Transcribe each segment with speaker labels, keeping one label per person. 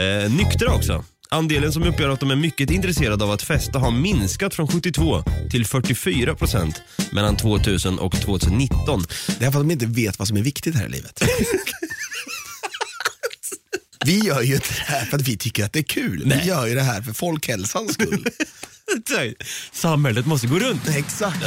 Speaker 1: Eh, nyktra också. Andelen som uppger att de är mycket intresserade av att festa har minskat från 72 till 44 procent mellan 2000 och 2019.
Speaker 2: Det är för att de inte vet vad som är viktigt här i livet. vi gör ju inte det här för att vi tycker att det är kul.
Speaker 1: Nej.
Speaker 2: Vi gör ju det här för folkhälsans skull.
Speaker 1: Samhället måste gå runt.
Speaker 2: Exakt.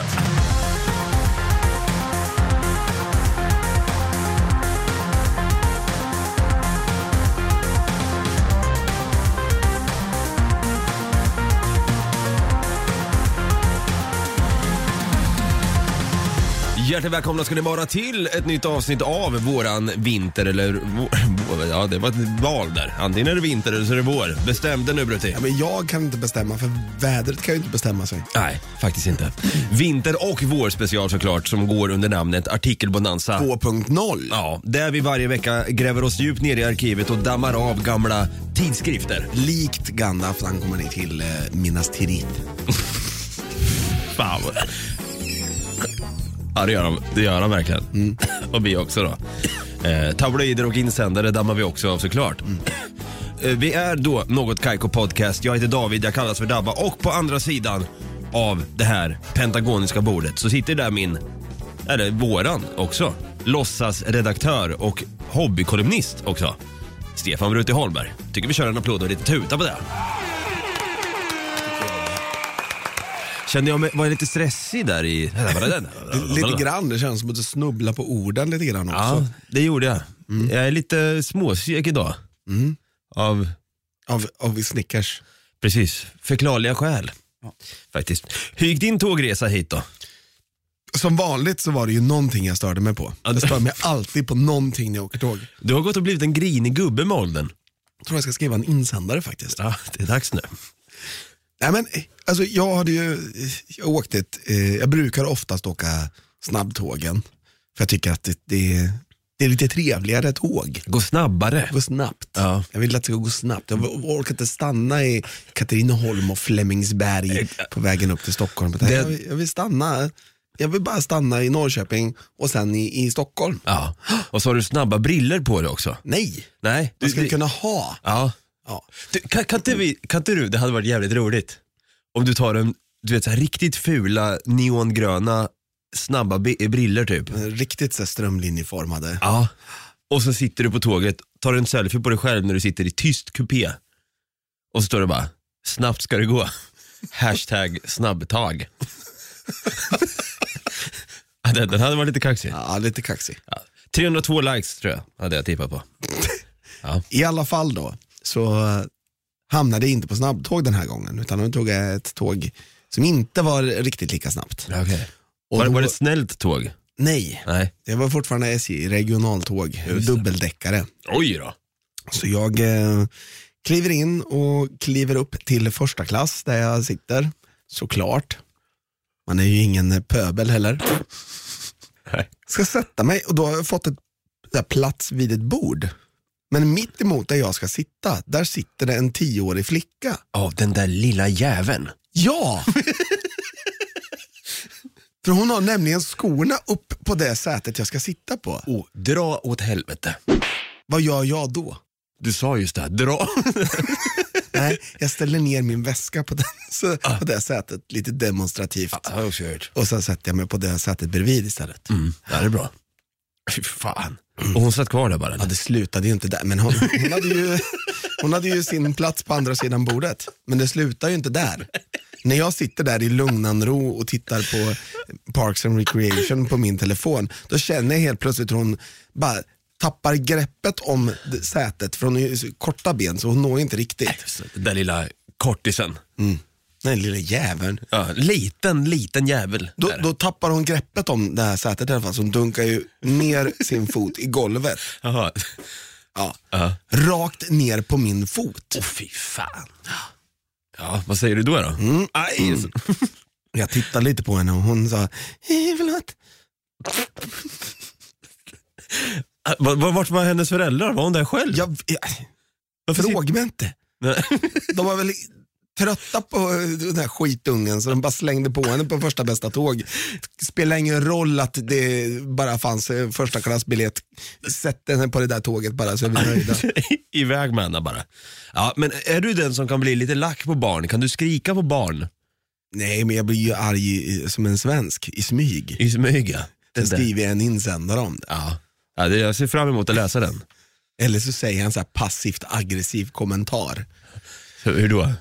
Speaker 1: Hjärtligt välkomna ska ni vara till ett nytt avsnitt av våran vinter eller vår, ja det var ett val där. Antingen är det vinter eller så är det vår. Bestäm dig nu Brutti.
Speaker 2: Ja, men jag kan inte bestämma för vädret kan ju inte bestämma sig.
Speaker 1: Nej, faktiskt inte. Vinter och vår special såklart som går under namnet Artikelbonanza.
Speaker 2: 2.0.
Speaker 1: Ja, där vi varje vecka gräver oss djupt ner i arkivet och dammar av gamla tidskrifter.
Speaker 2: Likt Gandalf när han kommer ner till eh, Minas Tirith.
Speaker 1: Fan. Ja, det gör de, det gör de verkligen. Och vi också då. Eh, tabloider och insändare dammar vi också av såklart. Eh, vi är då Något Kaiko Podcast. Jag heter David, jag kallas för Dabba och på andra sidan av det här pentagoniska bordet så sitter där min, eller våran också, låtsasredaktör och hobbykolumnist också. Stefan Brutti Holmberg. Tycker vi kör en applåd och lite tuta på det. Kände jag mig, var jag lite stressig där i...
Speaker 2: Lite grann, det känns som att du snubblar på orden lite grann också.
Speaker 1: Ja, det gjorde jag. Jag är lite småseg idag.
Speaker 2: Mm.
Speaker 1: Av,
Speaker 2: Av, av Snickers.
Speaker 1: precis, förklarliga skäl. Faktiskt. Hur gick din tågresa hit då?
Speaker 2: Som vanligt så var det ju någonting jag störde mig på.
Speaker 1: Ja,
Speaker 2: Jag stör mig alltid på någonting när jag åker tåg.
Speaker 1: Du har gått och blivit en grinig gubbe med åldern.
Speaker 2: Jag tror jag ska skriva en insändare faktiskt.
Speaker 1: Ja, det är dags nu.
Speaker 2: Nej, men, eh, alltså, jag, hade ju, jag, åkte ett, eh, jag brukar oftast åka snabbtågen. För jag tycker att det, det, det är lite trevligare tåg.
Speaker 1: Gå snabbare.
Speaker 2: Går snabbt.
Speaker 1: Ja.
Speaker 2: Jag vill att det ska gå snabbt. Jag orkar inte stanna i Katrineholm och Flemingsberg på vägen upp till Stockholm.
Speaker 1: Det-
Speaker 2: Jag, vill, jag vill stanna jag vill bara stanna i Norrköping och sen i, i Stockholm.
Speaker 1: Ja. Och så har du snabba briller på dig också.
Speaker 2: Nej,
Speaker 1: Nej.
Speaker 2: man ska
Speaker 1: du-
Speaker 2: kunna ha.
Speaker 1: Ja.
Speaker 2: Ja.
Speaker 1: Du, kan, kan, inte vi, kan inte du, det hade varit jävligt roligt, om du tar en, du vet så här, riktigt fula neongröna snabba briller typ.
Speaker 2: Riktigt så strömlinjeformade.
Speaker 1: Ja. Och så sitter du på tåget, tar en selfie på dig själv när du sitter i tyst kupé. Och så står det bara, snabbt ska det gå. Hashtag snabbtag. ja, den, den hade varit lite kaxig.
Speaker 2: Ja, lite kaxig.
Speaker 1: Ja. 302 likes tror jag, hade jag tippat på.
Speaker 2: I alla fall då, så hamnade jag inte på snabbtåg den här gången, utan då tog jag ett tåg som inte var riktigt lika snabbt.
Speaker 1: Okay. Var,
Speaker 2: då-
Speaker 1: var det ett snällt tåg?
Speaker 2: Nej,
Speaker 1: Nej.
Speaker 2: det var fortfarande SJ, regionaltåg,
Speaker 1: Just
Speaker 2: dubbeldäckare.
Speaker 1: Oj då.
Speaker 2: Så jag eh, kliver in och kliver upp till första klass där jag sitter, såklart. Man är ju ingen pöbel heller.
Speaker 1: Nej.
Speaker 2: Ska sätta mig och då har jag fått ett där, plats vid ett bord. Men mitt emot där jag ska sitta, där sitter det en tioårig flicka.
Speaker 1: Av den där lilla jäveln.
Speaker 2: Ja! För hon har nämligen skorna upp på det sätet jag ska sitta på.
Speaker 1: Oh, dra åt helvete.
Speaker 2: Vad gör jag då?
Speaker 1: Du sa just det, här, dra.
Speaker 2: Nej, jag ställer ner min väska på, den, så, på det sätet, lite demonstrativt.
Speaker 1: Också hört.
Speaker 2: Och sen sätter jag mig på det sätet bredvid istället.
Speaker 1: Mm. Ja, det är bra. Fy fan. Och hon satt kvar där bara?
Speaker 2: Ja, det slutade ju inte där, men hon, hon, hade ju, hon hade ju sin plats på andra sidan bordet. Men det slutar ju inte där. När jag sitter där i lugnan ro och tittar på Parks and Recreation på min telefon, då känner jag helt plötsligt hur hon bara tappar greppet om sätet, för hon har korta ben så hon når inte riktigt.
Speaker 1: Den där lilla kortisen.
Speaker 2: Den lilla jäveln.
Speaker 1: Ja, liten, liten jävel.
Speaker 2: Då, då tappar hon greppet om det här sätet i alla fall, så hon dunkar ju ner sin fot i golvet.
Speaker 1: Jaha.
Speaker 2: Ja.
Speaker 1: Ja.
Speaker 2: Rakt ner på min fot.
Speaker 1: Åh fy fan. Ja, vad säger du då? då?
Speaker 2: Mm.
Speaker 1: Aj,
Speaker 2: Jag tittade lite på henne och hon sa, eh, förlåt.
Speaker 1: Ah, Vart var, var hennes föräldrar? Var hon där själv?
Speaker 2: Jag, jag,
Speaker 1: Varför sit-
Speaker 2: fråga mig inte.
Speaker 1: Nej.
Speaker 2: De har väl trötta på den här skitungen så de bara slängde på henne på första bästa tåg. Spelar ingen roll att det bara fanns eh, första klassbiljett. Sätt henne på det där tåget bara så är vi nöjda.
Speaker 1: Iväg med henne bara. Ja, men är du den som kan bli lite lack på barn? Kan du skrika på barn?
Speaker 2: Nej men jag blir ju arg i- som en svensk i smyg.
Speaker 1: I smyg ja.
Speaker 2: Sen skriver jag en insändare om det.
Speaker 1: Ja. Ja, det, jag ser fram emot att läsa den.
Speaker 2: Eller så säger jag en så här passivt aggressiv kommentar.
Speaker 1: Hur hur då?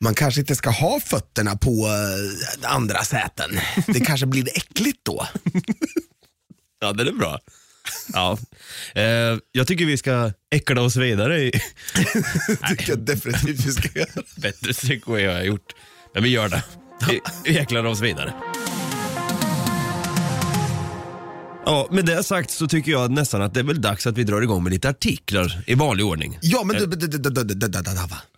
Speaker 2: Man kanske inte ska ha fötterna på eh, andra säten. Det kanske blir äckligt då.
Speaker 1: Ja, den är bra. Ja. Eh, jag tycker vi ska äckla oss vidare i
Speaker 2: tycker jag definitivt vi ska göra.
Speaker 1: bättre segway har jag gjort. Men vi gör det. Vi, vi äcklar oss vidare. Ja, med det sagt så tycker jag nästan att det är väl dags att vi drar igång med lite artiklar i vanlig ordning.
Speaker 2: Ja men du,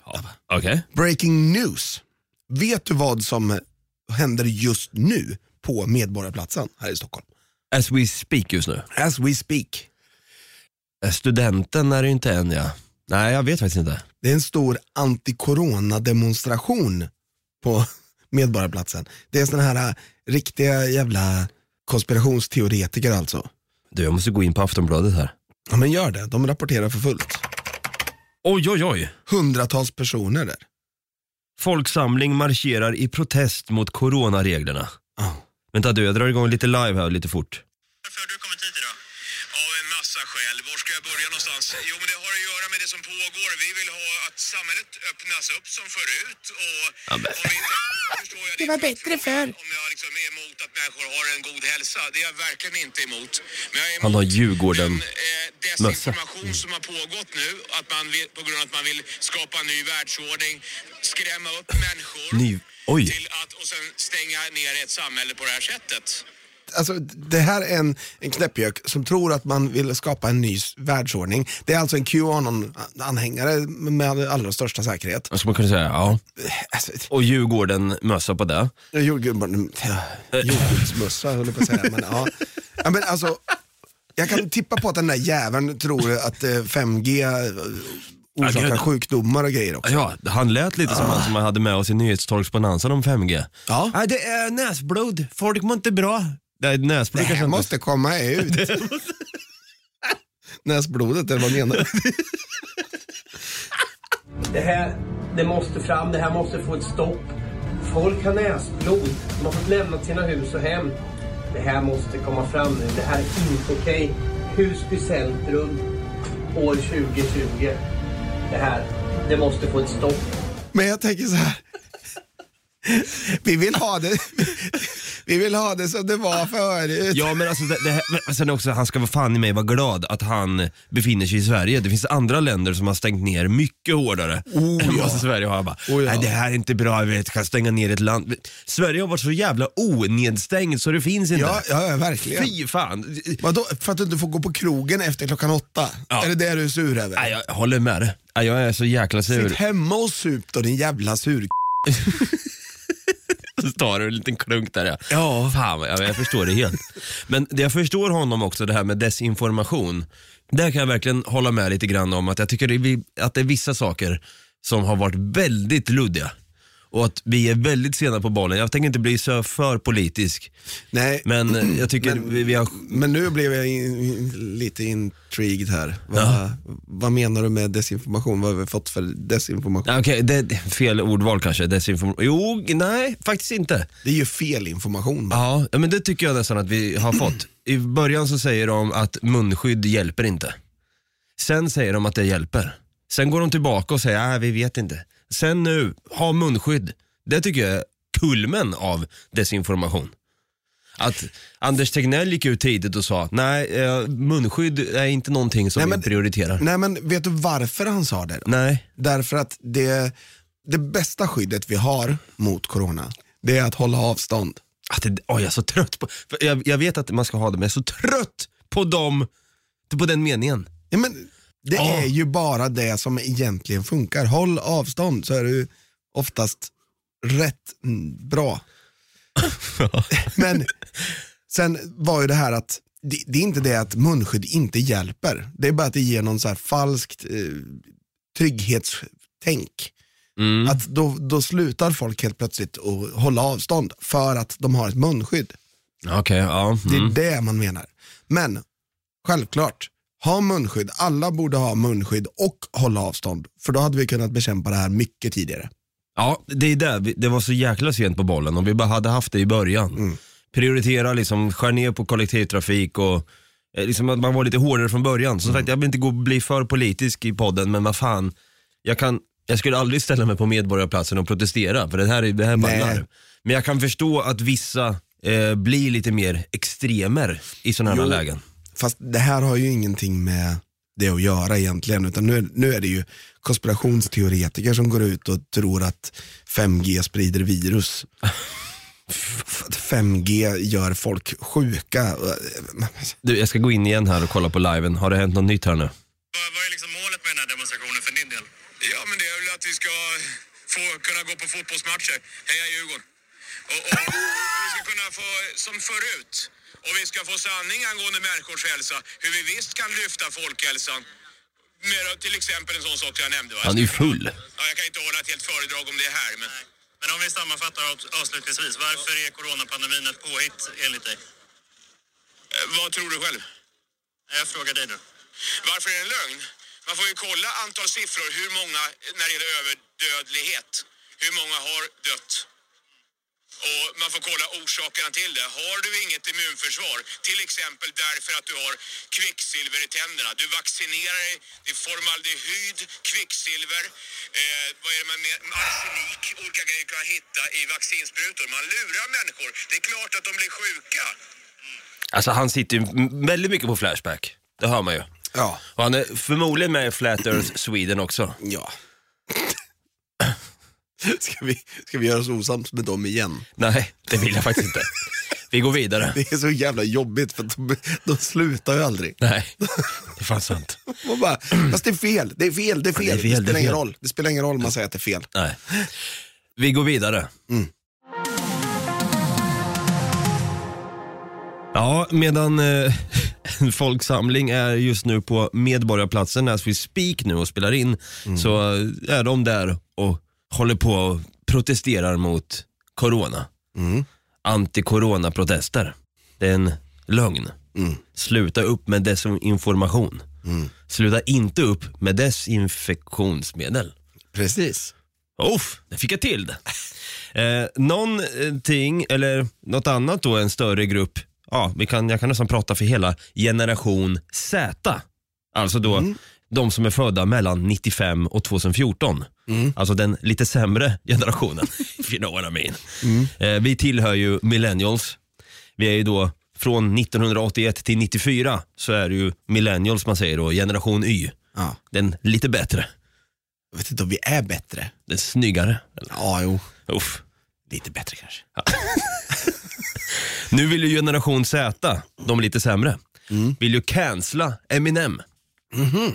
Speaker 1: Ja. Okay.
Speaker 2: Breaking news. Vet du vad som händer just nu på Medborgarplatsen här i Stockholm?
Speaker 1: As we speak just nu?
Speaker 2: As we speak.
Speaker 1: Studenten är det inte än ja. Nej, jag vet faktiskt inte.
Speaker 2: Det är en stor anti-corona demonstration på Medborgarplatsen. Det är sådana här äh, riktiga jävla konspirationsteoretiker alltså.
Speaker 1: Du, jag måste gå in på Aftonbladet här.
Speaker 2: Ja, men gör det. De rapporterar för fullt.
Speaker 1: Oj, oj, oj.
Speaker 2: Hundratals personer där.
Speaker 1: Folksamling marscherar i protest mot coronareglerna.
Speaker 2: Ja.
Speaker 1: Vänta du, jag drar igång lite live här lite fort.
Speaker 3: Varför har du kommit hit idag? Av en massa skäl. Var ska jag börja någonstans? Jo, men det har med det som pågår. Vi vill ha att samhället öppnas upp som förut. Och
Speaker 1: Ja, men-
Speaker 3: om vi inte, förstår jag
Speaker 2: Det var
Speaker 3: din
Speaker 2: bättre förr.
Speaker 3: Om jag liksom är emot att människor har en god hälsa. Det är jag verkligen inte emot. Men jag är
Speaker 1: Han har
Speaker 3: emot
Speaker 1: Djurgården
Speaker 3: den eh, desinformation som har pågått nu. Att man vill, på grund av att man vill skapa en ny världsordning, skrämma upp människor.
Speaker 1: Ny... Oj.
Speaker 3: Till att, och sen stänga ner ett samhälle på det här sättet.
Speaker 2: Alltså, det här är en, en knäppjök som tror att man vill skapa en ny världsordning. Det är alltså en Qanon-anhängare med allra största säkerhet.
Speaker 1: Ska man kunna säga? Ja.
Speaker 2: Alltså,
Speaker 1: Och Djurgården-mössa på det.
Speaker 2: jordgubben- Jordgubbsmössa höll jag på att säga. Men, ja. Ja, men alltså, jag kan tippa på att den där jäveln tror att eh, 5G eh, orsakar
Speaker 1: gud.
Speaker 2: sjukdomar och grejer också.
Speaker 1: Ja, han lät lite som han som man hade med oss i nyhetstorksbonanzan om 5G.
Speaker 2: Ja.
Speaker 1: Nej, det är näsblod. Folk mår inte bra. Nej,
Speaker 2: Det
Speaker 1: kanske
Speaker 2: här
Speaker 1: inte.
Speaker 2: måste komma ut. Näsblodet, eller vad menar du?
Speaker 4: Det här, det måste fram, det här måste få ett stopp. Folk har näsblod. De har fått lämna sina hus och hem. Det här måste komma fram nu. Det här är inte okej. Husby centrum, år 2020. Det här, det måste få ett stopp.
Speaker 2: Men jag tänker så här. Vi vill ha det, vi vill ha det som det var förut.
Speaker 1: Ja men alltså det, det här, men sen också, han ska vara fan i mig vara glad att han befinner sig i Sverige. Det finns andra länder som har stängt ner mycket hårdare
Speaker 2: Oh,
Speaker 1: än
Speaker 2: ja.
Speaker 1: vad Sverige har. Bara,
Speaker 2: Oh, ja.
Speaker 1: Nej det här är inte bra, vi kan stänga ner ett land. Sverige har varit så jävla onedstängt så det finns inte.
Speaker 2: Ja, ja, ja verkligen.
Speaker 1: Fy fan.
Speaker 2: Vadå, för att du inte får gå på krogen efter klockan åtta?
Speaker 1: Ja.
Speaker 2: Är det det du är sur över?
Speaker 1: Nej, jag håller med dig. Nej, Jag är så jäkla sur.
Speaker 2: Sitt hemma och sup då din jävla sur
Speaker 1: Så tar du en liten klunk där ja.
Speaker 2: Ja.
Speaker 1: Fan, jag, jag förstår det helt. Men det jag förstår honom också, det här med desinformation. Där kan jag verkligen hålla med lite grann om att jag tycker det är, att det är vissa saker som har varit väldigt luddiga. Och att vi är väldigt sena på bollen. Jag tänker inte bli så för politisk.
Speaker 2: Nej,
Speaker 1: Men eh, jag tycker
Speaker 2: Men-
Speaker 1: vi, vi har...
Speaker 2: men nu blev jag in, in, lite intrigued här. Vad, vad menar du med desinformation? Vad har vi fått för desinformation?
Speaker 1: Ja, Okej, det är fel ordval kanske. Desinformation. Jo, nej, faktiskt inte.
Speaker 2: Det är ju fel information.
Speaker 1: Ja, ja, men det tycker jag nästan att vi har fått. I början så säger de att munskydd hjälper inte. Sen säger de att det hjälper. Sen går de tillbaka och säger att vi vet inte. Sen nu, ha munskydd. Det tycker jag är kulmen av desinformation. Att Anders Tegnell gick ut tidigt och sa nej, eh, munskydd är inte någonting som
Speaker 2: Nej,
Speaker 1: vi
Speaker 2: men-
Speaker 1: prioriterar.
Speaker 2: Nej men vet du varför han sa det? Då?
Speaker 1: Nej.
Speaker 2: Därför att det, det bästa skyddet vi har mot corona, det är att hålla avstånd.
Speaker 1: Att det, oj, jag är så trött på, för jag, jag vet att man ska ha det, men jag är så trött på dem, på den meningen.
Speaker 2: Ja, men det
Speaker 1: Ja.
Speaker 2: är ju bara det som egentligen funkar. Håll avstånd så är du oftast rätt mm, bra. men sen var ju det här att det, det är inte det att munskydd inte hjälper. Det är bara att det ger någon så här falskt eh, trygghetstänk.
Speaker 1: Mm.
Speaker 2: Att då, då slutar folk helt plötsligt att hålla avstånd för att de har ett munskydd.
Speaker 1: Okej, ja.
Speaker 2: Det är
Speaker 1: Mm.
Speaker 2: det man menar. Men självklart, ha munskydd. Alla borde ha munskydd och hålla avstånd. För då hade vi kunnat bekämpa det här mycket tidigare.
Speaker 1: Ja, det är det. Det var så jäkla sent på bollen. Om vi bara hade haft det i början.
Speaker 2: Mm.
Speaker 1: Prioritera, liksom, skär ner på kollektivtrafik och eh, liksom att man var lite hårdare från början. Som sagt, jag vill inte gå bli för politisk i podden, men vad fan. Jag, kan, jag skulle aldrig ställa mig på Medborgarplatsen och protestera, för det här, är- det här
Speaker 2: Nej.
Speaker 1: ballar. Men jag kan förstå att vissa eh, blir lite mer extremer i sådana här
Speaker 2: Jo.
Speaker 1: lägen.
Speaker 2: Fast det här har ju ingenting med det att göra egentligen. Utan nu är, nu är det ju konspirationsteoretiker som går ut och tror att 5G sprider virus. Att 5G gör folk sjuka.
Speaker 1: Du, jag ska gå in igen här och kolla på liven. Har det hänt något nytt här nu?
Speaker 3: Vad, vad är liksom målet med den här demonstrationen för din del? Ja, men det är väl att vi ska få kunna gå på fotbollsmatcher. Heja Djurgården! Och, och, och vi ska kunna få, som förut, och vi ska få sanning angående människors hälsa. Hur vi visst kan lyfta folkhälsan. Med till exempel en sån sak jag nämnde. Va?
Speaker 1: Han är ju full.
Speaker 3: Ja, jag kan inte hålla ett helt föredrag om det här, men... Men om vi sammanfattar avs- avslutningsvis, varför är coronapandemin ett påhitt enligt dig? Eh, vad tror du själv? Jag frågar dig nu. Varför är det en lögn? Man får ju kolla antal siffror, hur många när det gäller överdödlighet. Hur många har dött? Och man får kolla orsakerna till det. Har du inget immunförsvar, till exempel därför att du har kvicksilver i tänderna. Du vaccinerar dig, det är formaldehyd, kvicksilver, eh, vad är det man med, arsenik, olika grejer kan hitta i vaccinsprutor. Man lurar människor. Det är klart att de blir sjuka.
Speaker 1: Alltså han sitter ju väldigt mycket på Flashback. Det hör man ju.
Speaker 2: Ja.
Speaker 1: Och han är förmodligen med i Flat Earth Sweden också.
Speaker 2: ja. Ska vi, ska vi göra oss osams med dem igen?
Speaker 1: Nej, det vill jag faktiskt inte. Vi går vidare.
Speaker 2: Det är så jävla jobbigt för de, de slutar ju aldrig.
Speaker 1: Nej, det är fan sant.
Speaker 2: Man bara, fast det är fel, det är fel, det är fel.
Speaker 1: det är fel, det
Speaker 2: spelar ingen
Speaker 1: fel.
Speaker 2: roll. Det spelar ingen roll om man säger att det är fel.
Speaker 1: Nej. Vi går vidare. Ja, medan eh, en folksamling är just nu på Medborgarplatsen as we speak nu och spelar in, så eh, är de där och håller på och protesterar mot corona. Anti-corona-protester. Det är en lögn. Sluta upp med desinformation. Sluta inte upp med desinfektionsmedel.
Speaker 2: Precis.
Speaker 1: Uff, det fick jag till det. Eh, någonting, eller något annat då, en större grupp, ja, vi kan, jag kan nästan prata för hela generation Z. Alltså då de som är födda mellan 95 och 2014. Alltså den lite sämre generationen, if you know what I mean. Eh, vi tillhör ju millennials. Vi är ju då från 1981 till 94 så är det ju millennials man säger då, generation Y.
Speaker 2: Ja.
Speaker 1: Den lite bättre,
Speaker 2: Jag vet inte om vi är bättre.
Speaker 1: den snyggare.
Speaker 2: Ja, jo.
Speaker 1: Uff.
Speaker 2: Lite bättre kanske.
Speaker 1: Nu vill ju generation Z, de lite sämre, vill ju cancella Eminem.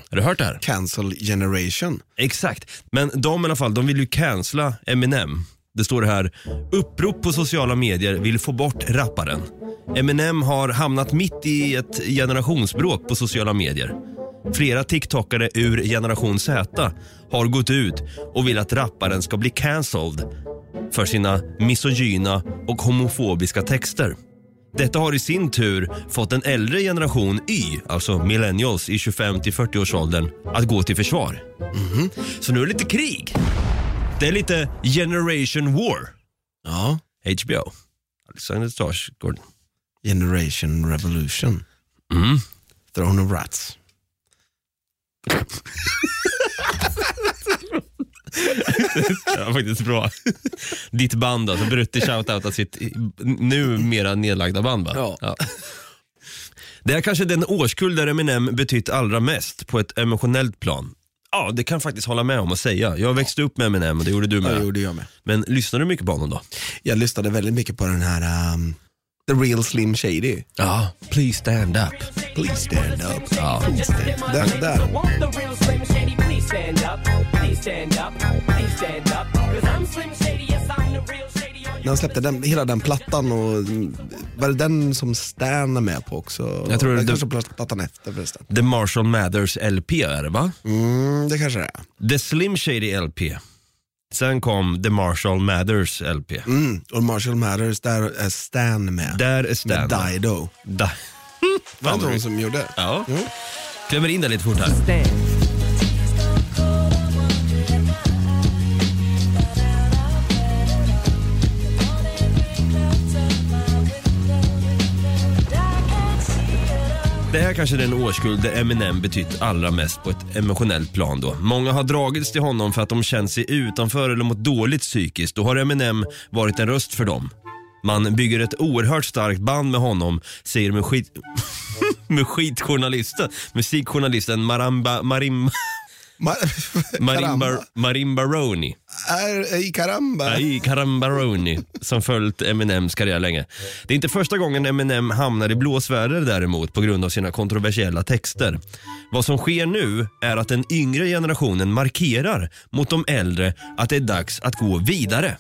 Speaker 1: Har du hört det här?
Speaker 2: Cancel generation.
Speaker 1: Exakt. Men de i alla fall, de vill ju cancella Eminem. Det står här, upprop på sociala medier vill få bort rapparen. Eminem har hamnat mitt i ett generationsbråk på sociala medier. Flera TikTokare ur generation Z har gått ut och vill att rapparen ska bli cancelled för sina misogyna och homofobiska texter. Detta har i sin tur fått en äldre generation Y, alltså millennials i 25 till 40-årsåldern, att gå till försvar. Så nu är det lite krig. Det är lite generation war.
Speaker 2: Ja.
Speaker 1: HBO. Alexander Skarsgård.
Speaker 2: Generation revolution.
Speaker 1: Mm.
Speaker 2: Throne of rats.
Speaker 1: Ja, faktiskt bra. Ditt band alltså, Brutti shoutoutat sitt numera nedlagda band va?
Speaker 2: Ja.
Speaker 1: Det är kanske den årskull där Eminem betytt allra mest på ett emotionellt plan. Ja, det kan jag faktiskt hålla med om att säga. Jag växte upp med Eminem och det gjorde du
Speaker 2: Ja,
Speaker 1: med.
Speaker 2: jo, det gör jag med.
Speaker 1: Men lyssnar du mycket på honom då?
Speaker 2: Jag lyssnade väldigt mycket på den här um, The Real Slim Shady.
Speaker 1: Ja, please stand up.
Speaker 2: Please stand up.
Speaker 1: Ja.
Speaker 2: Please stand. Där, där.
Speaker 5: Stand up. Please stand up. Please stand up. Cause I'm Slim Shady, yes I'm the real Shady.
Speaker 2: När han släppte den, hela den plattan och mm, var det den som Stan är med på också?
Speaker 1: Jag tror
Speaker 2: det kanske plat- plattan efter förresten.
Speaker 1: The Marshall Mathers LP är det va?
Speaker 2: Mm, det kanske det är.
Speaker 1: The Slim Shady LP. Sen kom The Marshall Mathers LP.
Speaker 2: Mm. Och Marshall Mathers, där är Stan med.
Speaker 1: Där är Stan.
Speaker 2: Med Dido.
Speaker 1: Da.
Speaker 2: Var det hon som gjorde?
Speaker 1: Ja.
Speaker 2: Jo.
Speaker 1: Klämmer in det lite fort här.
Speaker 5: Stand.
Speaker 1: Här kanske den årskull där Eminem betytt allra mest på ett emotionellt plan då. Många har dragits till honom för att de känt sig utanför eller mått dåligt psykiskt. Då har Eminem varit en röst för dem. Man bygger ett oerhört starkt band med honom, säger med skit... med skitjournalisten, musikjournalisten Maramba, Marim,
Speaker 2: Ma-
Speaker 1: Marimba. Marimbaroni.
Speaker 2: Är, i Caramba.
Speaker 1: Nej, Carambaroni som följt Eminems karriär länge. Det är inte första gången Eminem hamnar i blåsväder däremot på grund av sina kontroversiella texter. Vad som sker nu är att den yngre generationen markerar mot de äldre att det är dags att gå vidare.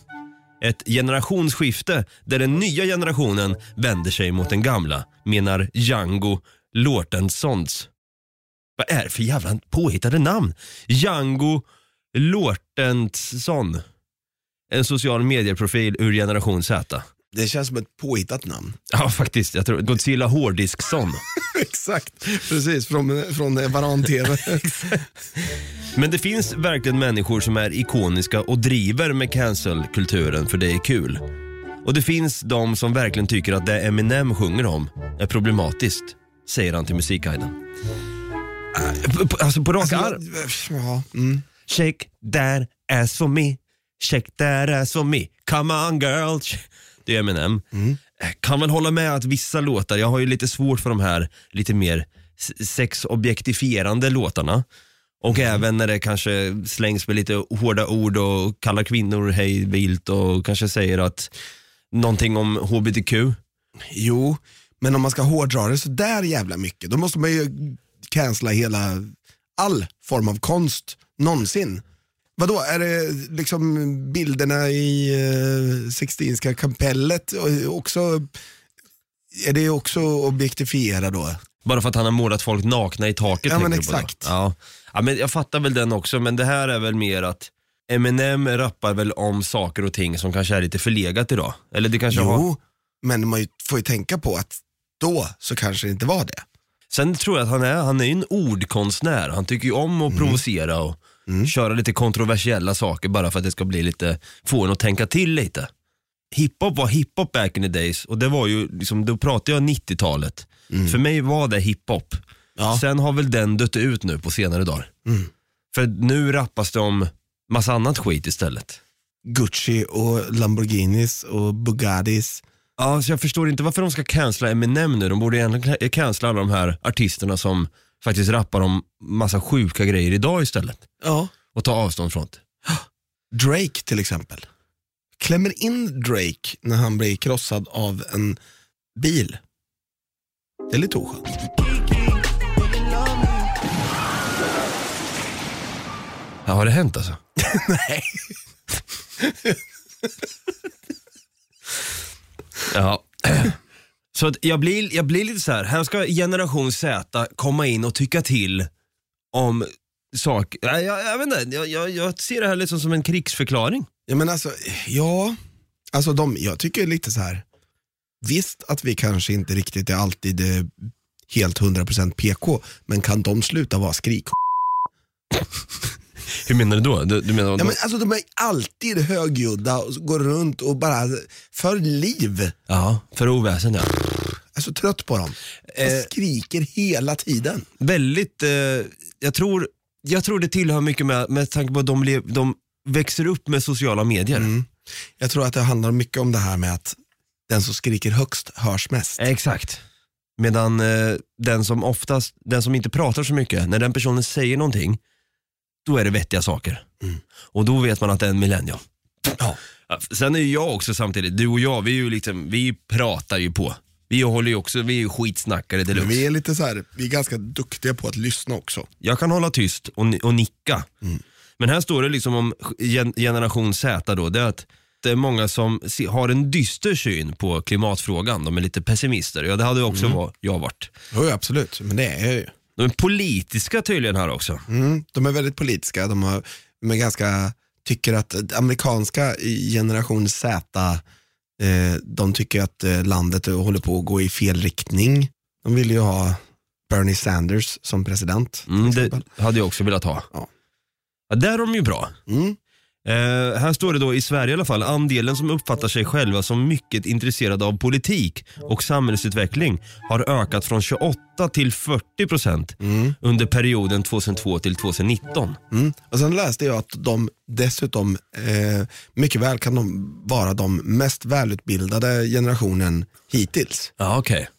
Speaker 1: Ett generationsskifte där den nya generationen vänder sig mot den gamla, menar Django Lortensons. Vad är det för jävla påhittade namn? Django Lortensson. En social medieprofil ur generation Z.
Speaker 2: Det känns som ett påhittat namn.
Speaker 1: Ja, faktiskt. Jag tror Godzilla Hårddiskson.
Speaker 2: Exakt, precis. Från, från Varan-TV.
Speaker 1: Men det finns verkligen människor som är ikoniska och driver med cancel-kulturen för det är kul. Och det finns de som verkligen tycker att det Eminem sjunger om är problematiskt, säger han till Musikguiden. Äh, på- Alltså på raka arm.
Speaker 2: ja, mm.
Speaker 1: Shake that ass for me, shake that ass for me, come on girl. Det är Eminem. Eh, Kan väl hålla med att vissa låtar, jag har ju lite svårt för de här lite mer sexobjektifierande låtarna. Och även när det kanske slängs med lite hårda ord och kallar kvinnor hej vilt och kanske säger att någonting om HBTQ.
Speaker 2: Jo, men om man ska hårdra det så där jävla mycket, då måste man ju cancella hela, all form av konst någonsin. Vadå, är det liksom bilderna i uh, Sixtinska kapellet också, är det också objektifiera då?
Speaker 1: Bara för att han har målat folk nakna i taket.
Speaker 2: Ja, men
Speaker 1: tänker du på då?
Speaker 2: exakt.
Speaker 1: Ja. ja, men jag fattar väl den också, men det här är väl mer att Eminem rappar väl om saker och ting som kanske är lite förlegat idag. Eller det kanske har...
Speaker 2: Jo, men man ju- får ju tänka på att då så kanske det inte var det.
Speaker 1: Sen tror jag att han är, han är ju en ordkonstnär. Han tycker ju om att provocera och köra lite kontroversiella saker bara för att det ska bli lite, få en att tänka till lite. Hiphop var hiphop back in the days och det var ju, liksom, då pratar jag 90-talet. För mig var det hiphop.
Speaker 2: Ja.
Speaker 1: Sen har väl den dött ut nu på senare dagar. För nu rappas det om massa annat skit istället.
Speaker 2: Gucci och Lamborghinis och Bugattis.
Speaker 1: Ja, så jag förstår inte varför de ska cancella Eminem nu. De borde egentligen ca- cancella alla de här artisterna som faktiskt rappar om massa sjuka grejer idag istället.
Speaker 2: Ja.
Speaker 1: Och ta avstånd från det.
Speaker 2: Drake till exempel. Klämmer in Drake när han blir krossad av en bil. Det är lite oskönt.
Speaker 1: Ja, har det hänt alltså?
Speaker 2: Nej.
Speaker 1: Ja. Så att jag, blir, jag blir lite så här. här ska generation Z komma in och tycka till om saker. Jag, jag, jag vet inte, jag, jag, jag ser det här liksom som en krigsförklaring.
Speaker 2: Ja, men alltså, ja, alltså de, jag tycker lite så här. Visst att vi kanske inte riktigt är alltid eh, helt 100% PK, men kan de sluta vara skrik?
Speaker 1: Hur menar du då? Du, du menar,
Speaker 2: Ja, men alltså, de är alltid högljudda och går runt och bara för liv.
Speaker 1: ja, för oväsen ja.
Speaker 2: Jag är så trött på dem. De
Speaker 1: Eh.
Speaker 2: skriker hela tiden.
Speaker 1: väldigt, eh, jag, tror, jag tror det tillhör mycket med, med tanke på att de, lev, de växer upp med sociala medier.
Speaker 2: Mm. Jag tror att det handlar mycket om det här med att den som skriker högst hörs mest.
Speaker 1: Exakt. Medan eh, den som oftast, den som inte pratar så mycket, när den personen säger någonting, då är det vettiga saker. Och då vet man att det är en millennial.
Speaker 2: Ja.
Speaker 1: Sen är ju jag också samtidigt, du och jag, vi, är ju liksom, vi pratar ju på. Vi håller ju också, vi är ju skitsnackare deluxe.
Speaker 2: Men vi är lite så här, vi är ganska duktiga på att lyssna också.
Speaker 1: Jag kan hålla tyst och, och nicka. Men här står det liksom om gen, generation Z då, det är att det är många som har en dyster syn på klimatfrågan. De är lite pessimister. Ja, det hade också var, jag varit.
Speaker 2: Jo, absolut, men det är jag ju.
Speaker 1: De är politiska tydligen här också.
Speaker 2: Mm, de är väldigt politiska, de, har, de är ganska tycker att amerikanska generation Z, eh, de tycker att eh, landet håller på att gå i fel riktning. De vill ju ha Bernie Sanders som president.
Speaker 1: Mm, det hade jag också velat ha.
Speaker 2: Ja.
Speaker 1: Ja, där är de ju bra.
Speaker 2: Mm.
Speaker 1: Eh, här står det då i Sverige i alla fall, andelen som uppfattar sig själva som mycket intresserade av politik och samhällsutveckling har ökat från 28 till 40 procent under perioden 2002 till 2019.
Speaker 2: Mm. Och sen läste jag att de dessutom eh, mycket väl kan de vara de mest välutbildade generationen hittills.
Speaker 1: Ja, okej.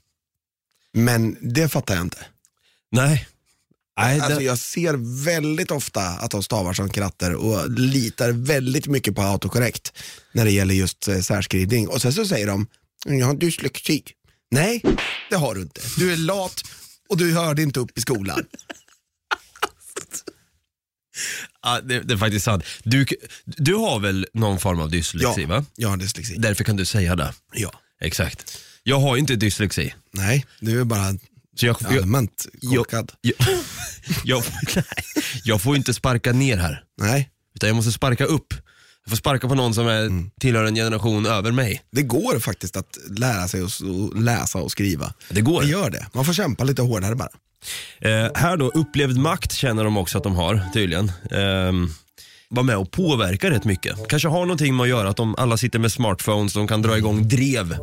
Speaker 2: Men det fattar jag inte.
Speaker 1: Nej. Nej,
Speaker 2: Alltså
Speaker 1: det,
Speaker 2: jag ser väldigt ofta att de stavar som kratter och litar väldigt mycket på autokorrekt när det gäller just eh, särskrivning. Och sen så säger de, jag har dyslexi. Nej, det har du inte. Du är lat och du hörde inte upp i skolan.
Speaker 1: ja, det, det är faktiskt sant. Du, du har väl någon form av dyslexi va?
Speaker 2: jag har dyslexi.
Speaker 1: Därför kan du säga det.
Speaker 2: Ja.
Speaker 1: Exakt. Jag har ju inte dyslexi.
Speaker 2: Nej, du är bara
Speaker 1: Så jag, jag,
Speaker 2: allmänt korkad.
Speaker 1: jag, jag, nej, jag får inte sparka ner här.
Speaker 2: Nej,
Speaker 1: Utan jag måste sparka upp. Jag får sparka på någon som är, tillhör en generation över mig.
Speaker 2: det går faktiskt att lära sig att läsa och skriva.
Speaker 1: Det går.
Speaker 2: Det gör det. Man får kämpa lite hårdare bara.
Speaker 1: Eh, här då, upplevd makt känner de också att de har tydligen. Eh, var med och påverkar rätt mycket. Kanske har någonting med att göra att de alla sitter med smartphones, de kan dra igång drev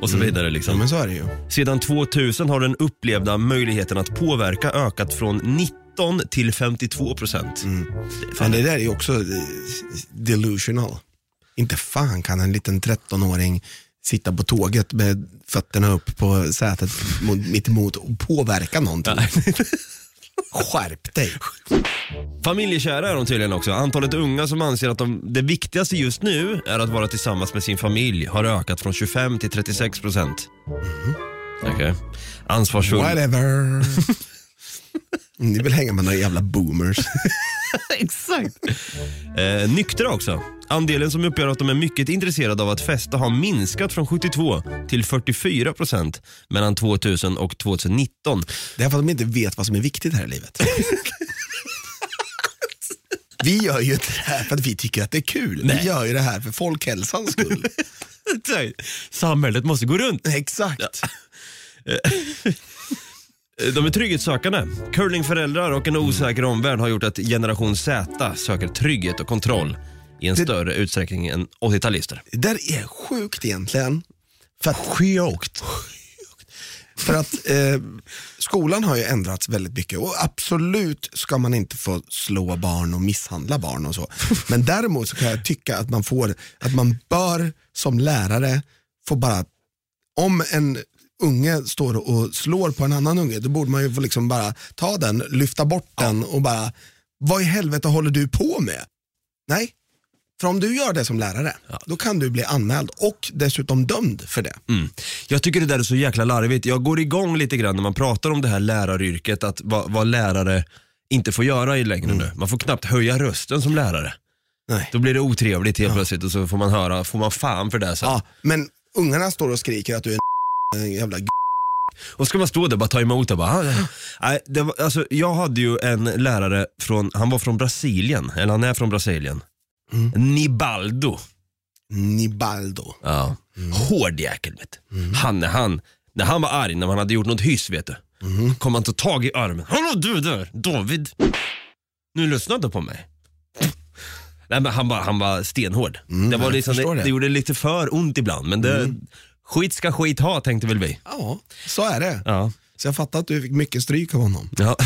Speaker 1: och så vidare.
Speaker 2: Ja,
Speaker 1: Liksom.
Speaker 2: men så är det ju.
Speaker 1: Sedan 2000 har den upplevda möjligheten att påverka ökat från 19 till 52 procent.
Speaker 2: Men det där är ju också eh, delusional. Inte fan kan en liten 13-åring sitta på tåget med fötterna upp på sätet mot, mitt emot och påverka någonting. Skärp dig.
Speaker 1: Familjekära är de tydligen också. Antalet unga som anser att de, det viktigaste just nu är att vara tillsammans med sin familj har ökat från 25 till 36 procent. Okej. Ansvarsfull.
Speaker 2: Whatever. Ni vill hänga med några jävla boomers.
Speaker 1: Exakt. Eh, nyktra också. Andelen som uppger att de är mycket intresserade av att festa har minskat från 72 till 44 procent mellan 2000 och 2019.
Speaker 2: Det är för att de inte vet vad som är viktigt här i livet. Vi gör ju inte det här för att vi tycker att det är kul. Vi gör ju det här för folkhälsans skull.
Speaker 1: Samhället måste gå runt.
Speaker 2: Exakt.
Speaker 1: De är trygghetssökande. Curlingföräldrar och en osäker omvärld har gjort att generation Z söker trygghet och kontroll i en större utsträckning än 80-talister.
Speaker 2: Det där är sjukt egentligen. För att,
Speaker 1: Sjukt.
Speaker 2: för att eh, skolan har ju ändrats väldigt mycket och absolut ska man inte få slå barn och misshandla barn och så. Men däremot så kan jag tycka att man får, att man bör som lärare få bara, om en unge står och slår på en annan unge, då borde man ju liksom bara ta den, lyfta bort den och bara, vad i helvete håller du på med? Nej, för om du gör det som lärare, då kan du bli anmäld och dessutom dömd för det.
Speaker 1: Mm. Jag tycker det där är så jäkla larvigt. Jag går igång lite grann när man pratar om det här läraryrket, att vad, vad lärare inte får göra i längre nu. Man får knappt höja rösten som lärare.
Speaker 2: Nej.
Speaker 1: Då blir det otrevligt helt plötsligt och så får man höra, får man fan för det sen.
Speaker 2: Ja, men ungarna står och skriker att du är en jävla g-
Speaker 1: Och ska man stå där och bara ta emot och bara, ah, nej, det var, alltså, jag hade ju en lärare från, han var från Brasilien, eller han är från Brasilien. Nibaldo.
Speaker 2: Nibaldo.
Speaker 1: Ja. Hård jäkel vet du. Han, när han, när han var arg, när man hade gjort något hyss vet du. Kom han ta tag i armen. Hallå du där, David. Nu lyssnar du på mig. Nej, men han, var, han var stenhård. det, var liksom, det,
Speaker 2: det.
Speaker 1: det gjorde lite för ont ibland, men det, skit ska skit ha tänkte väl vi.
Speaker 2: Ja, så är det.
Speaker 1: Ja.
Speaker 2: Så jag fattar att du fick mycket stryk av honom.
Speaker 1: Ja,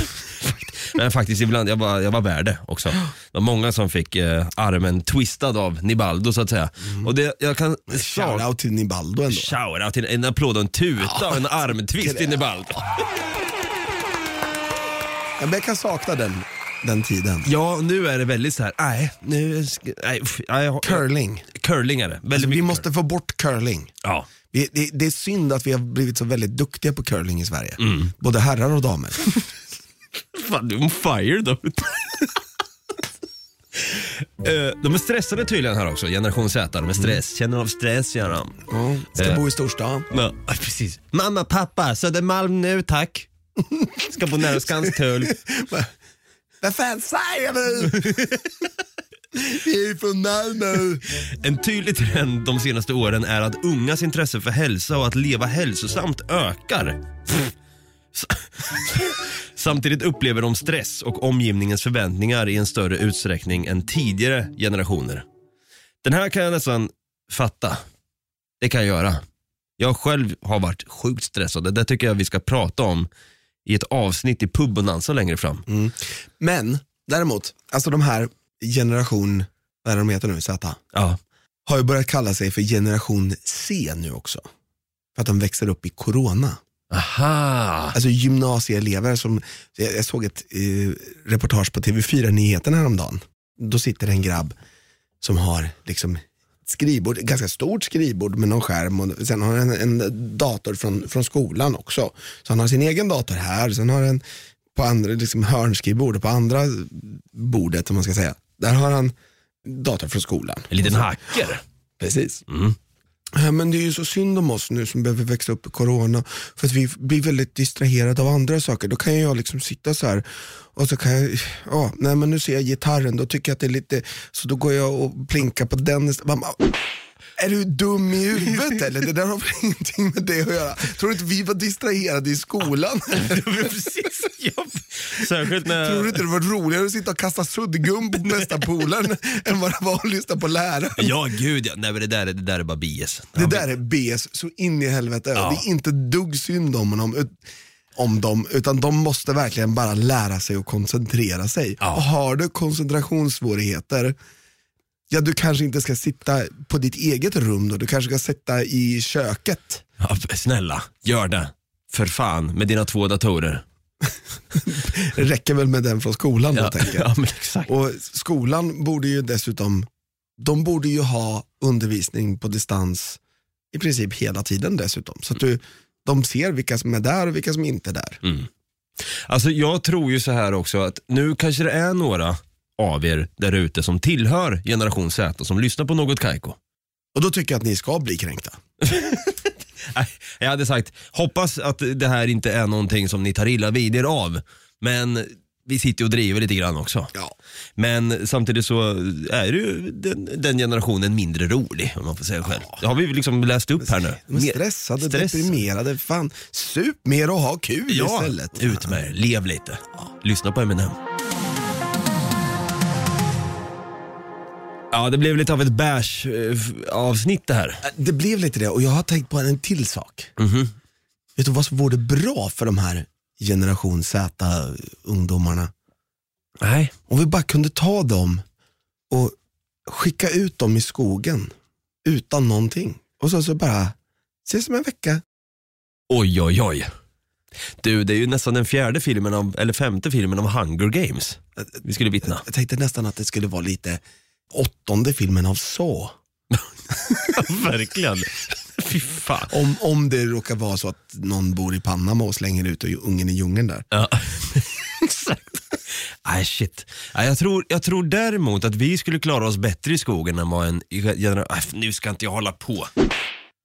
Speaker 1: men faktiskt ibland, jag var, jag var värd det också. Det var många som fick eh, armen twistad av Nibaldo så att säga. Och det, jag kan
Speaker 2: Shoutout till Nibaldo ändå.
Speaker 1: Shoutout till en applåd och en tuta och en armtvist till Nibaldo.
Speaker 2: Ja, men jag kan sakna den, den tiden.
Speaker 1: Ja, nu är det väldigt så här, nej, nu, nej, nej,
Speaker 2: Curling.
Speaker 1: curling är det. Väldigt
Speaker 2: Alltså, vi
Speaker 1: mycket
Speaker 2: måste få bort curling.
Speaker 1: Ja.
Speaker 2: Vi, det, det är synd att vi har blivit så väldigt duktiga på curling i Sverige.
Speaker 1: Mm.
Speaker 2: Både herrar och damer.
Speaker 1: Fan, du är on fire då. Eh, De är stressade tydligen här också, generation Z. De är stress, känner av stress gör de.
Speaker 2: Ja, ska
Speaker 1: Eh.
Speaker 2: bo i storstan.
Speaker 1: Ja, precis. Mamma, pappa, Södermalm nu tack. Ska bo nära Skanstull.
Speaker 2: Vad fan säger du? Vi är från Malmö.
Speaker 1: En tydlig trend de senaste åren är att ungas intresse för hälsa och att leva hälsosamt ökar. Samtidigt upplever de stress och omgivningens förväntningar i en större utsträckning än tidigare generationer. Den här kan jag nästan fatta. Det kan jag göra. Jag själv har varit sjukt stressad. Det tycker jag vi ska prata om i ett avsnitt i Pubbonanza längre fram.
Speaker 2: Men däremot, alltså de här generation, vad är de heter nu, Z,
Speaker 1: Ja.
Speaker 2: har ju börjat kalla sig för generation C nu också. För att de växer upp i corona.
Speaker 1: Aha.
Speaker 2: Alltså gymnasieelever som, jag jag såg ett eh, reportage på TV4 Nyheterna häromdagen. Då sitter en grabb som har liksom skrivbord, ganska stort skrivbord med någon skärm och sen har han en, en dator från, från skolan också. Så han har sin egen dator här, sen har han på andra liksom hörnskrivbordet, på andra bordet om man ska säga. Där har han dator från skolan.
Speaker 1: En liten hacker.
Speaker 2: Precis.
Speaker 1: Mm.
Speaker 2: Eh, men det är ju så synd om oss nu som behöver växa upp i corona för att vi blir väldigt distraherade av andra saker. Då kan jag liksom sitta så här och så kan jag, ja, nej men nu ser jag gitarren, då tycker jag att det är lite, så då går jag och plinkar på den. istället är du dum i huvudet eller? Det där har väl ingenting med det att göra. Tror du inte vi var distraherade i skolan?
Speaker 1: Precis. Ja. Särskilt när...
Speaker 2: Tror du inte det var roligare att sitta och kasta suddgum på bästa polaren än vad det var att lyssna på läraren?
Speaker 1: Ja, gud ja. Nej, men det där, är- det där är bara bias.
Speaker 2: Det där är BS så in i helvete.
Speaker 1: Ja.
Speaker 2: Det är inte dugg synd om ut- om dem, utan de måste verkligen bara lära sig att koncentrera sig.
Speaker 1: Ja.
Speaker 2: Och har du koncentrationssvårigheter, ja du kanske inte ska sitta på ditt eget rum då, du kanske ska sitta i köket.
Speaker 1: Ja, snälla, gör det. För fan, med dina två datorer.
Speaker 2: Det räcker väl med den från skolan då
Speaker 1: Ja,
Speaker 2: tänker jag.
Speaker 1: ja exakt.
Speaker 2: Och skolan borde ju dessutom, de borde ju ha undervisning på distans i princip hela tiden dessutom. Så att du, de ser vilka som är där och vilka som inte är där.
Speaker 1: Alltså jag tror ju så här också att nu kanske det är några av er där ute som tillhör generation Z som lyssnar på något Kaiko.
Speaker 2: Och då tycker jag att ni ska bli kränkta.
Speaker 1: Jag hade sagt, hoppas att det här inte är någonting som ni tar illa vid er av. Men vi sitter och driver lite grann också.
Speaker 2: Ja.
Speaker 1: Men samtidigt så är ju den, den generationen mindre rolig om man får säga själv. Det har vi liksom läst upp här nu.
Speaker 2: De är
Speaker 1: Mer-
Speaker 2: stressade,
Speaker 1: stress.
Speaker 2: deprimerade. Fan, sup mer och ha kul
Speaker 1: Ja,
Speaker 2: istället.
Speaker 1: ut med er. Lev lite. Lyssna på Eminem. Ja, det blev lite av ett bash eh, avsnitt det här.
Speaker 2: Det blev lite det och jag har tänkt på en till sak.
Speaker 1: Mhm.
Speaker 2: Vet du vad som vore bra för de här generation Z-ungdomarna?
Speaker 1: Nej.
Speaker 2: Om vi bara kunde ta dem och skicka ut dem i skogen utan någonting. Och så, så bara, ses om en vecka.
Speaker 1: Oj, oj, oj. Du, det är ju nästan den fjärde filmen av, eller femte filmen av Hunger Games. Vi skulle vittna.
Speaker 2: Jag tänkte nästan att det skulle vara lite åttonde filmen av så.
Speaker 1: Verkligen. Fy fan.
Speaker 2: Om, om det råkar vara så att någon bor i Panama och slänger ut ungen i djungeln där.
Speaker 1: Ja, exakt. Nej shit. Nej, jag, tror, jag tror däremot att vi skulle klara oss bättre i skogen än vad en generation... Nu ska inte jag hålla på.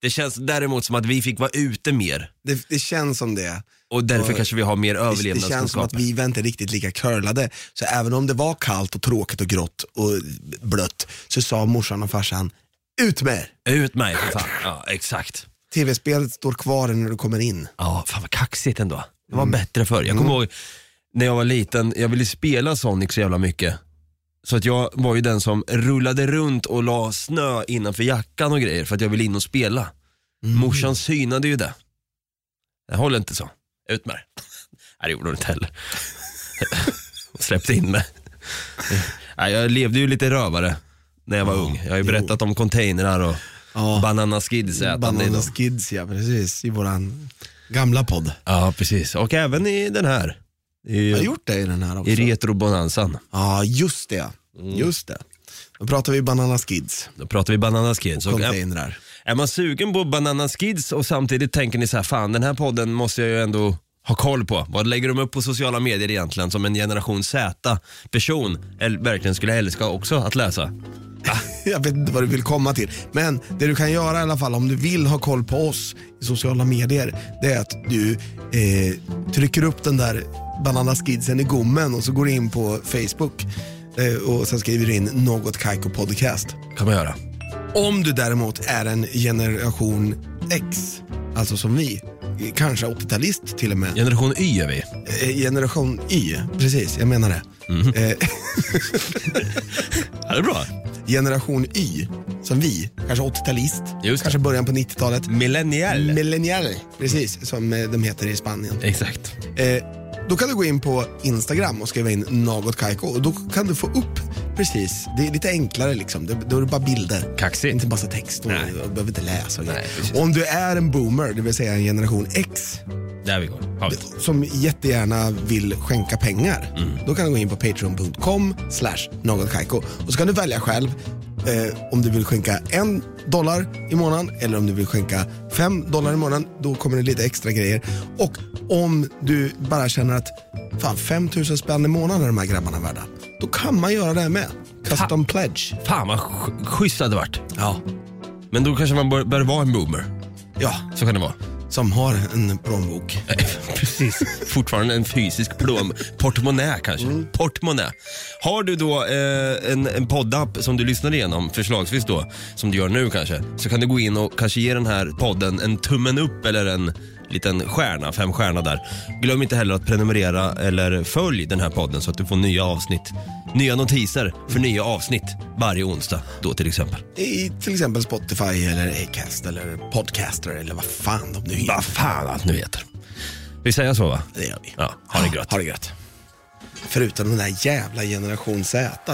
Speaker 1: Det känns däremot som att vi fick vara ute mer
Speaker 2: Det, det känns som det.
Speaker 1: och därför
Speaker 2: Och
Speaker 1: kanske vi har mer
Speaker 2: Det, det känns som att vi var inte riktigt lika curlade. Så även om det var kallt och tråkigt och grått och blött så sa morsan och farsan, ut med er.
Speaker 1: Ut mig för fan. Ja, exakt.
Speaker 2: Tv-spelet står kvar när du kommer in.
Speaker 1: Ja, fan vad kaxigt ändå. Det var
Speaker 2: Mm.
Speaker 1: bättre förr. Jag kommer ihåg när jag var liten, jag ville spela Sonic så jävla mycket. Så att jag var ju den som rullade runt och la snö innanför jackan och grejer för att jag ville in och spela.
Speaker 2: Mm.
Speaker 1: Morsan synade ju det. Jag håller inte så. Ut med det. Nej det gjorde hon inte heller. Hon släppte in mig. Nej, jag levde ju lite rövare när jag var ung. Jag har ju berättat om containrar och
Speaker 2: Ja.
Speaker 1: Banana Skids ätande. i
Speaker 2: Banana. Skids ja, precis. I våran gamla podd.
Speaker 1: Ja precis, och även i den här. I,
Speaker 2: Jag har gjort det i den här också.
Speaker 1: i retrobonanzan.
Speaker 2: Ja, just det.
Speaker 1: Mm.
Speaker 2: Just det. Då pratar vi Banana Skids.
Speaker 1: Då pratar vi Banana Skids. Och är,
Speaker 2: Containrar.
Speaker 1: är man sugen på Banana Skids och samtidigt tänker ni så här, fan den här podden måste jag ju ändå ha koll på. Vad lägger de upp på sociala medier egentligen som en generation Z-person verkligen skulle älska också att läsa?
Speaker 2: Jag vet inte vad du vill komma till. Men det du kan göra i alla fall om du vill ha koll på oss i sociala medier, det är att du eh, trycker upp den där Banana Skidsen i gommen och så går du in på Facebook. Eh, och sen skriver du in något Kaiko podcast.
Speaker 1: kan man göra.
Speaker 2: Om du däremot är en generation X, alltså som vi, kanske 80-talist till och med.
Speaker 1: Generation Y är vi.
Speaker 2: Eh, Generation Y, precis, jag menar det. Eh,
Speaker 1: Ja, det är bra.
Speaker 2: Generation Y, som vi, kanske 80-talist,
Speaker 1: Just det.
Speaker 2: kanske början på 90-talet.
Speaker 1: Millennial.
Speaker 2: Millennial, precis, som eh, de heter i Spanien.
Speaker 1: Exakt.
Speaker 2: Eh, då kan du gå in på Instagram och skriva in något Kaiko och då kan du få upp precis, det är lite enklare liksom, det, då är det bara bilder.
Speaker 1: Kaxigt.
Speaker 2: Inte massa text och
Speaker 1: Nej.
Speaker 2: du behöver inte läsa. Och
Speaker 1: Nej, precis.
Speaker 2: och om du är en boomer, det vill säga en generation X,
Speaker 1: Där vi går. Vi.
Speaker 2: som jättegärna vill skänka pengar,
Speaker 1: Mm.
Speaker 2: då kan du gå in på patreon.com slash något Kaiko och så kan du välja själv eh, om du vill skänka en dollar i månaden eller om du vill skänka fem dollar i månaden. Då kommer det lite extra grejer. Och om du bara känner att fan 5000 spänn i månaden är de här grabbarna värda, då kan man göra det här med. Custom pledge.
Speaker 1: Fan vad sch- schysst det hade varit.
Speaker 2: Ja.
Speaker 1: Men då kanske man bör, bör vara en boomer.
Speaker 2: ja,
Speaker 1: Så kan det vara.
Speaker 2: Som har en plånbok.
Speaker 1: Precis. Fortfarande en fysisk plån. Portmonnä kanske. Portmonnä. Har du då eh, en, en poddapp som du lyssnar igenom, förslagsvis då, som du gör nu kanske, så kan du gå in och kanske ge den här podden en tummen upp eller en liten stjärna, fem stjärna där. Glöm inte heller att prenumerera eller följ den här podden så att du får nya avsnitt, nya notiser för nya avsnitt varje onsdag då till exempel.
Speaker 2: I till exempel Spotify eller Acast eller Podcaster eller vad fan de nu heter.
Speaker 1: Vad fan allt nu heter. Vi säger så va?
Speaker 2: Det gör vi.
Speaker 1: Ja, ha det gött.
Speaker 2: Ha det gött. Förutom den där jävla generation Z då.